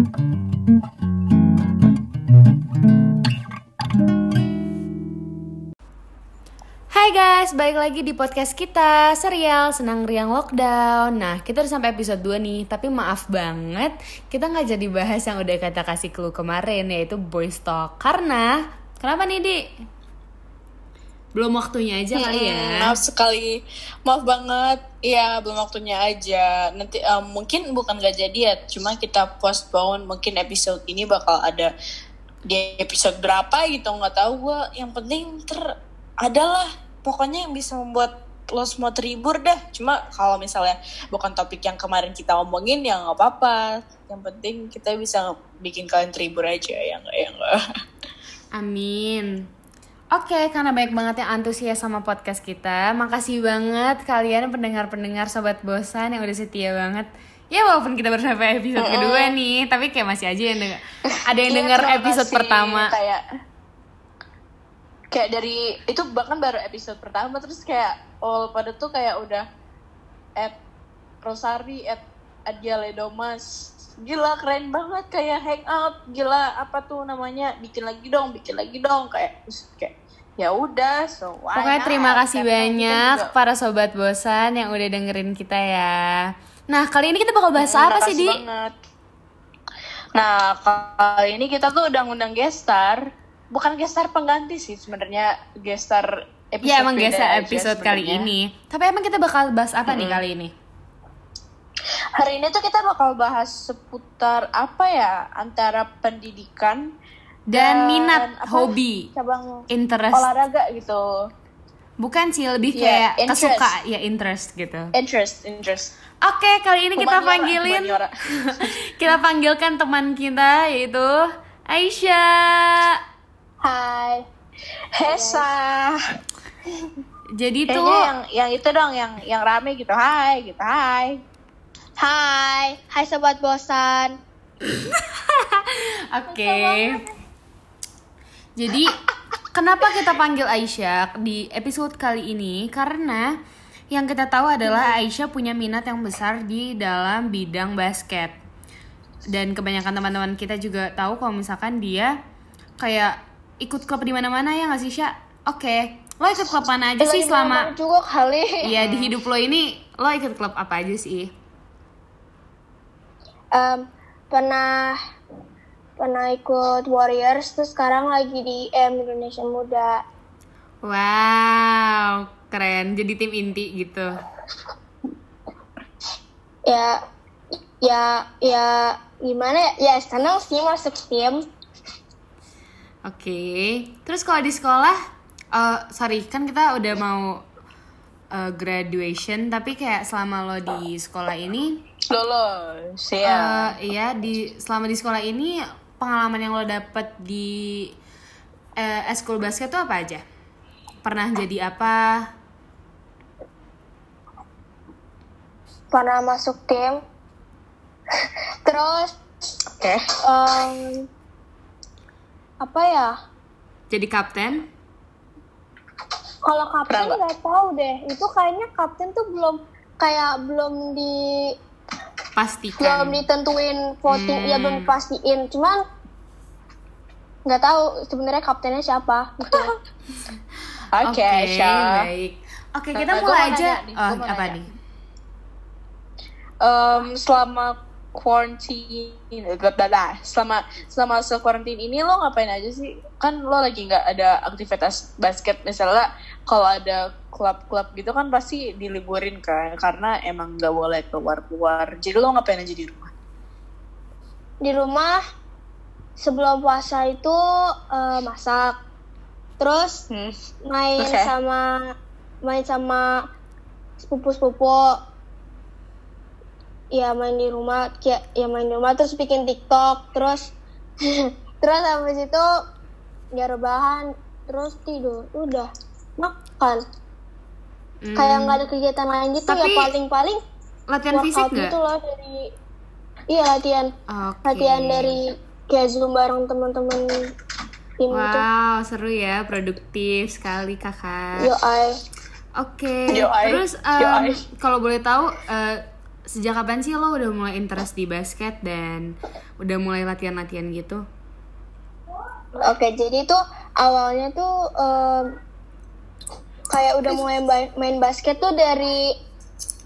Hai guys, balik lagi di podcast kita Serial Senang Riang Lockdown Nah, kita udah sampai episode 2 nih Tapi maaf banget Kita nggak jadi bahas yang udah kata kasih clue kemarin Yaitu Boys Talk Karena, kenapa nih Di? Belum waktunya aja kali ya Hmm, Maaf sekali, maaf banget. Iya, belum waktunya aja. Nanti eh, mungkin bukan gak jadi ya, cuma kita postpone. Mungkin episode ini bakal ada di episode berapa gitu, nggak tahu gua. Yang penting ter adalah pokoknya yang bisa membuat lo semua terhibur dah. Cuma kalau misalnya bukan topik yang kemarin kita omongin ya nggak apa-apa. Yang penting kita bisa bikin kalian terhibur aja ya nggak ya nggak. Amin Oke, karena banyak banget yang antusias sama podcast kita Makasih banget kalian pendengar-pendengar Sobat Bosan yang udah setia banget. Ya walaupun kita baru sampai episode kedua nih Tapi kayak masih aja yang denger, Ada yang Iya, denger terima episode kasih. pertama. Kayak kayak dari itu bahkan baru episode pertama terus kayak all pada tuh kayak udah at Rosari at Adia Ledomas. Gila keren banget kayak hangout gila apa tuh namanya? Bikin lagi dong bikin lagi dong kayak kayak ya udah so why Pokoknya not? terima kasih Karena kita banyak para Sobat Bosan yang udah dengerin kita ya Nah kali ini kita bakal bahas apa Makasih sih Di? banget. Nah, kali ini kita tuh udah ngundang gestar. Bukan gestar pengganti sih sebenarnya gestar episode Ya emang aja episode kali ini Tapi emang kita bakal bahas apa nih kali ini? Hari ini tuh kita bakal bahas seputar apa ya antara pendidikan Dan minat, apa, hobi, cabang interest olahraga gitu. Bukan sih, lebih Iya, kayak interest. kesuka ya interest gitu. Interest, interest. Oke, kali ini kita panggilin kita panggilkan teman kita yaitu Aisyah. Hai. Hesa. Jadi Kayaknya tuh yang yang itu dong yang yang rame gitu. Hai, gitu. Hai. Hai, hai sobat bosan. oke. Jadi kenapa kita panggil Aisyah di episode kali ini? Karena yang kita tahu adalah Aisyah punya minat yang besar di dalam bidang basket. Dan kebanyakan teman-teman kita juga tahu kalau misalkan dia kayak ikut klub di mana-mana ya nggak sih Syah? Oke, lo ikut klub mana aja sih selama juga kali. Iya di hidup lo ini lo ikut klub apa aja sih? Em, pernah pernah ikut Warriors terus sekarang lagi di M Indonesia Muda. Wow, keren. Jadi tim inti gitu. Ya ya ya gimana ya? Ya senang sih masuk tim. Oke. Terus kalau di sekolah, eh sorry kan kita udah mau eh, graduation, tapi kayak selama lo di sekolah ini, Lolos. Ya. eh, iya di selama di sekolah ini pengalaman yang lo dapet di eh, eskul basket tuh apa aja? Pernah jadi apa? Pernah masuk tim. terus Oke. em, apa ya? Jadi kapten? Kalau kapten nggak tahu deh. Itu kayaknya kapten tuh belum kayak belum di Pastikan. belum ditentuin voting ya Hmm. belum pastiin cuman nggak tahu sebenarnya kaptennya siapa gitu Oke, Aisyah. baik. Oke, kita Nah, mulai aja. nanya nih, Oh, apa nanya. nih? Em, selama quarantine, eh, selama selama se quarantine ini lo ngapain aja sih? Kan lo lagi nggak ada aktivitas basket misalnya kalau ada klub-klub gitu kan pasti diliburin kan karena emang nggak boleh keluar-keluar. Jadi lo ngapain aja di rumah? di rumah sebelum puasa itu eh, masak terus Hmm. main Oke. sama main sama sepupu-sepupu ya main di rumah kayak ya main di rumah terus bikin TikTok terus terus habis itu ya rebahan terus tidur udah makan Hmm, kayak nggak ada kegiatan lain gitu Tapi ya paling-paling latihan fisik nggak? gitu loh dari iya latihan Oke. latihan dari kayak zoom bareng teman-teman tim Wow, seru ya, produktif sekali kakak. yo ay Oke, Yo, ai. terus ai. kalau boleh tahu eh, sejak kapan sih lo udah mulai interest di basket dan udah mulai latihan-latihan gitu? Oke, jadi tuh awalnya tuh em, kayak udah mulai main basket tuh dari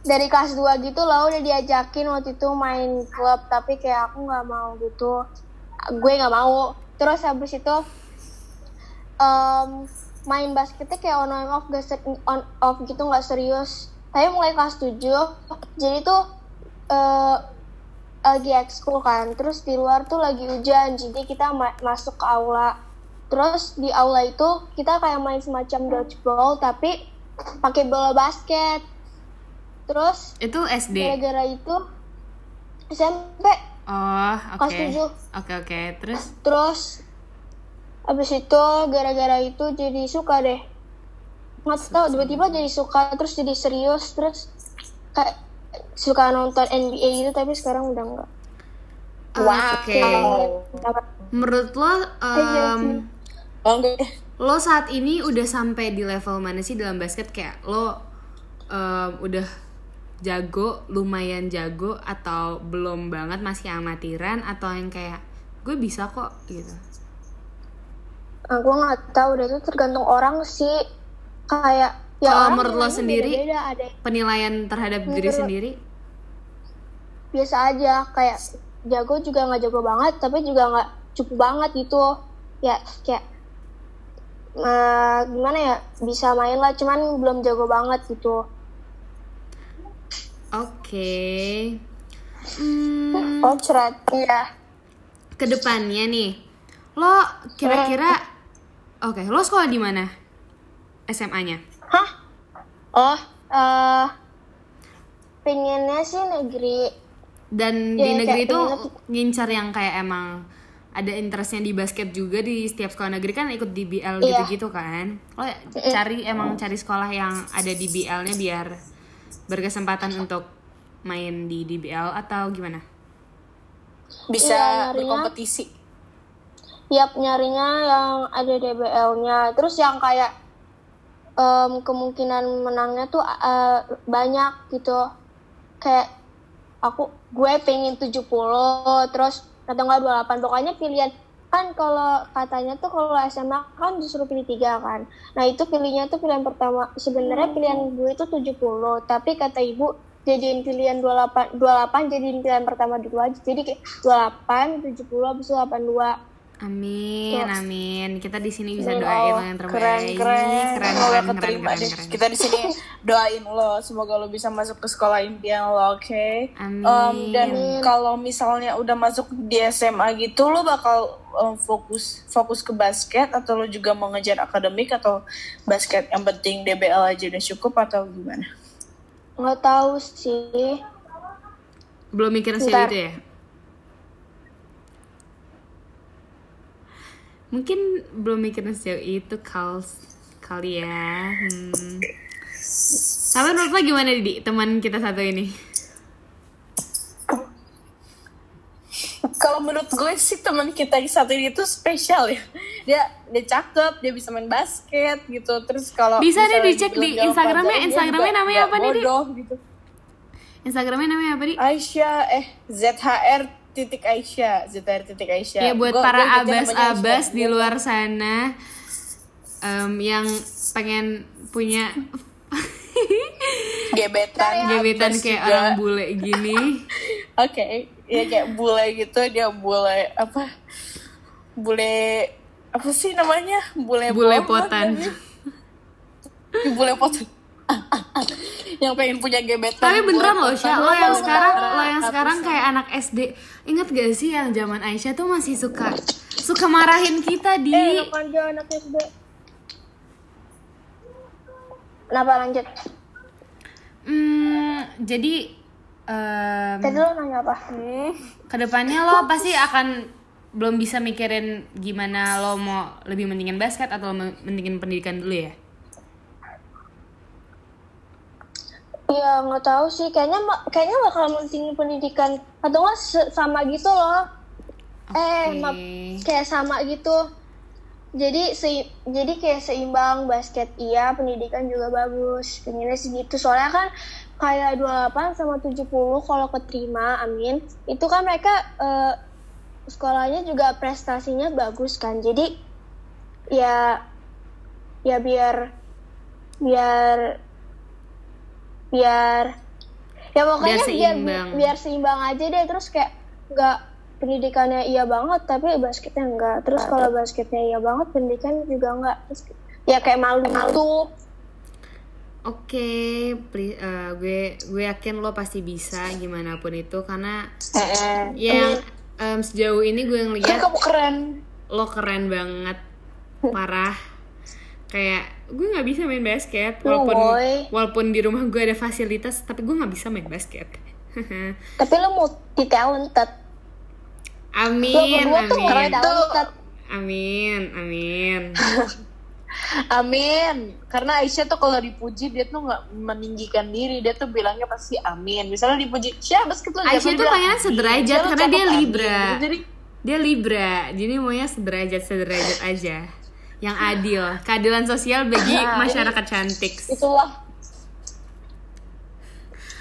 dari kelas 2 gitu loh udah diajakin waktu itu main klub tapi kayak aku nggak mau gitu. Gue nggak mau. Terus habis itu em, main basketnya kayak on and off gak on off gitu nggak serius. Tapi mulai kelas 7 jadi tuh eh, lagi ekskul kan. Terus di luar tuh lagi hujan jadi kita ma- masuk ke aula terus di aula itu kita kayak main semacam dodgeball tapi pakai bola basket terus Itu SD. gara-gara itu SMP Oh, oke. Tujuh. Oke, oke. Terus terus abis itu gara-gara itu jadi suka deh nggak tahu tiba-tiba jadi suka terus jadi serius terus kayak suka nonton NBA gitu tapi sekarang udah enggak Ah, oke. Menurut lo em, Oh, enggak. lo saat ini udah sampai di level mana sih dalam basket? Kayak lo em, udah jago lumayan jago atau belum banget masih amatiran atau yang kayak gue bisa kok gitu? Aku nggak tahu deh itu tergantung orang sih. Kayak ya Kalau menurut lo sendiri? beda-beda, ada yang penilaian terhadap diri Menurut- sendiri? Biasa aja kayak jago juga nggak jago banget tapi juga nggak cukup banget gitu. Ya kayak eh, gimana ya bisa main lah cuman belum jago banget gitu. Oke. Hmm, oh cerat iya. Ke depannya nih lo kira-kira oke lo sekolah di mana? SMA-nya hah? Oh eh pengennya sih negeri. Dan Iya, di negeri itu ngincar yang kayak emang ada interestnya di basket juga di setiap sekolah negeri kan ikut di BL Iya. gitu-gitu kan lo cari emang cari sekolah yang ada di BL-nya biar berkesempatan untuk main di DBL atau gimana Bisa Iya, nyarinya. berkompetisi. Yap, nyarinya yang ada DBL-nya. Terus yang kayak em, kemungkinan menangnya tuh eh, banyak gitu. Kayak aku gue pengen 70 terus atau enggak 28 pokoknya pilihan. Kan kalau katanya tuh kalau SMA kan disuruh pilih tiga kan. Nah itu pilihnya tuh pilihan pertama. Sebenarnya pilihan gue itu 70 tapi kata ibu jadiin pilihan 28 28 jadiin pilihan pertama dulu aja. Jadi kayak 28 70 habis itu 82 Amin, Tuh. amin. Kita di sini bisa Amin, doain lo yang Keren, terbaik. keren. keren, keren, keren, keterima keren, deh. keren. Kita di sini doain lo, semoga lo bisa masuk ke sekolah impian lo, oke? Amin. Em, dan kalau misalnya udah masuk di SMA gitu, lo bakal em, fokus fokus ke basket atau lo juga mau ngejar akademik atau basket yang penting DBL aja udah cukup atau gimana? nggak tahu sih Belum mikir Bentar. itu ya? Mungkin belum mikir sejauh itu kal kali ya. Hmm. Tapi menurut lo gimana Didi, teman kita satu ini? Kalau menurut gue sih teman kita yang satu ini tuh spesial ya. Dia dia cakep, dia bisa main basket gitu. Terus kalau Bisa nih misalnya dicek di Instagramnya, Instagramnya namanya apa nih, Di? bodoh gitu. Instagramnya namanya apa Di? Aisyah eh ZHR titik Aisyah ZHR titik Aisyah. Ya buat Gua- para gua abas-abas di luar sana em, yang pengen punya gebetan. Gebetan abas kayak juga. orang bule gini. oke ya kayak bule gitu dia bule apa? Bule apa sih namanya? Bule Bule bom, potan. bule potan yang pengen punya gebetan Tapi beneran loh. Syah, lo yang sekarang lo yang sekarang kayak anak SD. Ingat gak sih yang zaman Aisyah tuh masih suka suka marahin kita di? Eh anak SD kenapa? Lanjut. Hmm, jadi em, tadi lo nanya apa? Ke depannya lo pasti akan belum bisa mikirin gimana lo mau lebih mendingin basket atau me- mendingin pendidikan dulu ya? Iya nggak tahu sih. Kayaknya kayaknya bakal mentingin pendidikan. Atau nggak sama gitu loh. Eh Oke. maaf, kayak sama gitu. Jadi se jadi kayak seimbang. Basket iya pendidikan juga bagus. Pengennya segitu soalnya kan kayak 28 sama 70 kalau keterima, amin. Itu kan mereka eh, sekolahnya juga prestasinya bagus kan. Jadi ya ya biar biar biar ya pokoknya biar seimbang. biar, seimbang aja deh terus kayak nggak pendidikannya iya banget tapi basketnya enggak terus kalau basketnya iya banget pendidikan juga enggak terus ya kayak malu malu. Oke, pli- eh, gue gue yakin lo pasti bisa gimana pun itu karena Eh, yang em, sejauh ini gue ngeliat kamu keren. lo keren banget, parah. Kayak gue nggak bisa main basket walaupun boy. walaupun di rumah gue ada fasilitas tapi gue nggak bisa main basket. tapi lo multi talented lo amin, tuh amin, talented amin, amin. Amin. Karena Aisyah tuh kalau dipuji dia tuh nggak meninggikan diri, dia tuh bilangnya pasti amin. Misalnya dipuji, Syah basket lu Aisyah jago," tuh "Amin." sederajat karena dia cakep, amin. Libra. Jadi Dia Libra, jadi maunya sederajat sederajat aja, yang adil, keadilan sosial bagi Nah, masyarakat cantik. itulah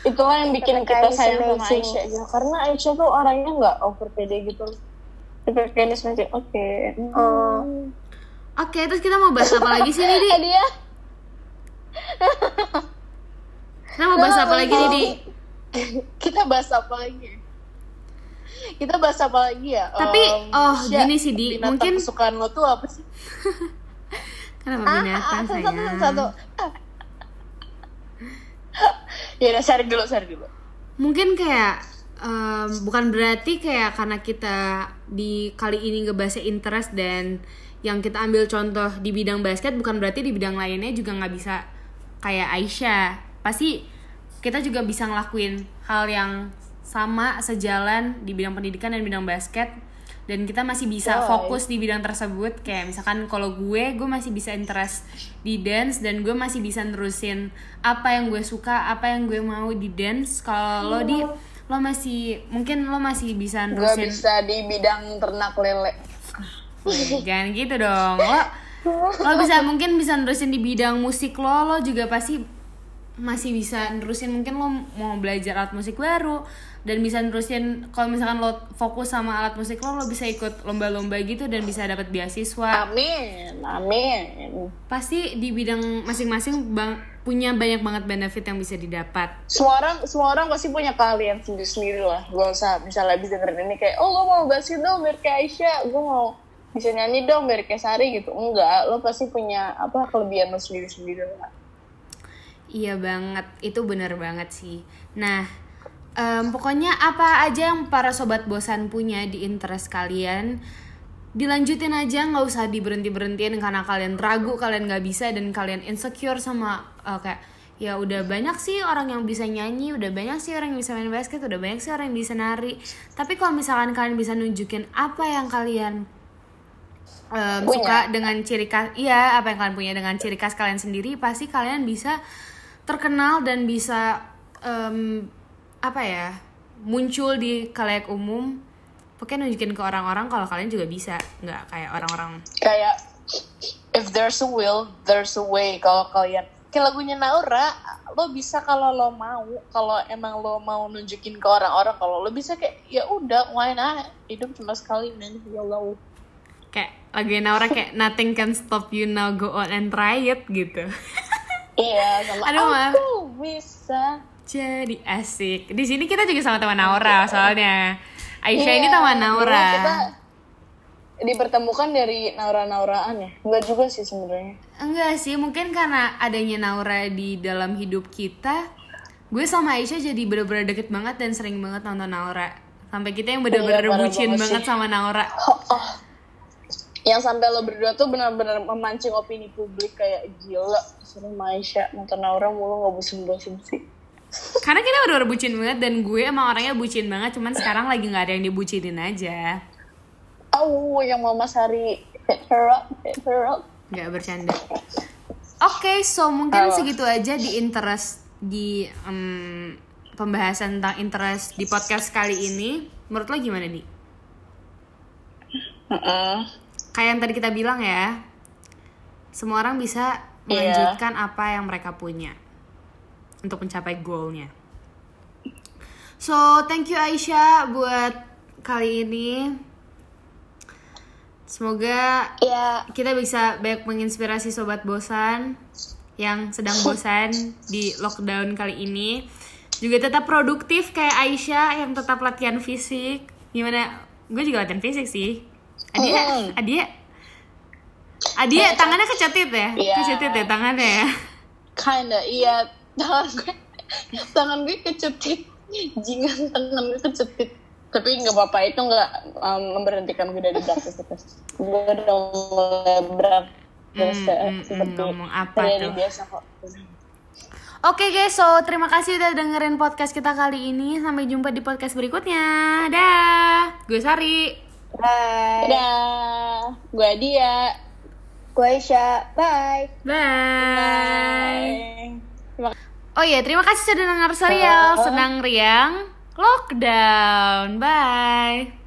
itulah yang bikin kita sayang sama. Aisyah ya. Karena Aisyah tuh orangnya nggak over pede gitu. Perfectionist masih oke. oh Oke, terus kita mau bahas apa lagi sih nih, Di? eh dia Kita mau bahas apa lagi nih, Di? Kita bahas apa lagi? Kita bahas apa lagi ya? Tapi, Em, oh, Syah, gini sih, Di. Mungkin- kesukaan lo tuh apa sih? Kenapa ah, binatang, ah, satu satu sayang? satu Ya udah share dulu, share dulu. Mungkin kayak em, bukan berarti kayak karena kita di kali ini ngebahasnya interest dan yang kita ambil contoh di bidang basket bukan berarti di bidang lainnya juga nggak bisa kayak Aisyah. Pasti kita juga bisa ngelakuin hal yang sama sejalan di bidang pendidikan dan bidang basket. Dan kita masih bisa fokus di bidang tersebut. Kayak misalkan kalau gue gue masih bisa interest di dance dan gue masih bisa nerusin apa yang gue suka apa yang gue mau di dance. Kalau lo di lo masih mungkin lo masih bisa Gue nerusin bisa di bidang ternak lele. Jangan gitu dong. Lo lo bisa mungkin bisa nerusin di bidang musik lo. Lo juga pasti masih bisa nerusin. Mungkin lo mau belajar alat musik baru dan bisa nerusin kalau misalkan lo fokus sama alat musik lo lo bisa ikut lomba-lomba gitu dan bisa dapat beasiswa Amin, amin. pasti di bidang masing-masing bang punya banyak banget benefit yang bisa didapat Semua orang, semua orang pasti punya keahlian sendiri-sendiri lah. Gak usah misalnya habis dengerin ini kayak, oh gue mau basket dong biar kayak Aisyah, gue mau bisa nyanyi dong biar kayak Sari gitu. Enggak, lo pasti punya apa kelebihan lo sendiri-sendiri lah. Iya banget, itu bener banget sih. Nah, em, pokoknya apa aja yang para sobat bosan punya di interest kalian, dilanjutin aja, nggak usah diberhenti berhentiin karena kalian ragu, kalian nggak bisa dan kalian insecure sama eh, kayak ya udah banyak sih orang yang bisa nyanyi, udah banyak sih orang yang bisa main basket, udah banyak sih orang yang bisa nari. Tapi kalau misalkan kalian bisa nunjukin apa yang kalian Punya. suka dengan ciri khas iya apa yang kalian punya dengan ciri khas kalian sendiri pasti kalian bisa terkenal dan bisa em, apa ya muncul di kalayak umum pokoknya nunjukin ke orang-orang kalau kalian juga bisa nggak kayak orang-orang Kayak, if there's a will, there's a way. Kalau kalian, kayak lagunya Naura, lo bisa kalau lo mau. Kalau emang lo mau nunjukin ke orang-orang, kalau lo bisa kayak, ya udah, why not? Hidup cuma sekali, man. Ya Allah. kayak lagu Naura kayak nothing can stop you now go on and try it gitu Iya, Aduh, Ma. aku bisa. Jadi asik di sini kita juga sama teman Naura soalnya Aisyah ini Iya, teman Naura Kita dipertemukan dari Naura-Nauraan ya. Enggak juga sih sebenarnya. Enggak sih, mungkin karena adanya Naura di dalam hidup kita, gue sama Aisyah jadi bener-bener deket banget dan sering banget nonton Naura. Sampai kita yang bener-bener Iya, bucin banget banget sama Naura. Oh, oh. Yang sampai lo berdua tuh benar-benar memancing opini publik kayak gila. Suruh Maisha nonton Naura mulu nggak bosen-bosen sih. Karena kita bener-bener bucin banget dan gue emang orangnya bucin banget, cuman sekarang lagi nggak ada yang dibucinin aja. Oh, yang Mama Sari hit her up, hit her up. Nggak bercanda. Oke, so mungkin Apa? segitu aja di interest di em, pembahasan tentang interest di podcast kali ini. Menurut lo gimana nih? kayak yang tadi kita bilang ya semua orang bisa Iya. melanjutkan apa yang mereka punya untuk mencapai goalnya. So, thank you Aisyah buat kali ini. Semoga Ya, kita bisa banyak menginspirasi sobat bosan yang sedang bosan di lockdown kali ini. Juga tetap produktif kayak Aisyah yang tetap latihan fisik. Gimana? Gue juga latihan fisik sih. Adia, Mm. Adia, Adia tangannya kecetit ya? Iya. Kecetit ya tangannya ya? Kinda, iya. Tangan gue, tangan gue kecetit. Jingan tangan gue kecetit. Tapi nggak apa-apa, itu nggak um, memberhentikan gue dari beraktivitas. Gue udah mulai beraktivitas Hmm, hmm, seperti hmm, ngomong apa tuh? biasa kok. Oke guys, so terima kasih udah dengerin podcast kita kali ini. Sampai jumpa di podcast berikutnya. Dah. Gue Sari. bye. Dadah, gue Adia. Gue Aisyah, bye. Bye. Terima Oh iya, terima kasih sudah dengar serial Senang Riang Lockdown. Bye.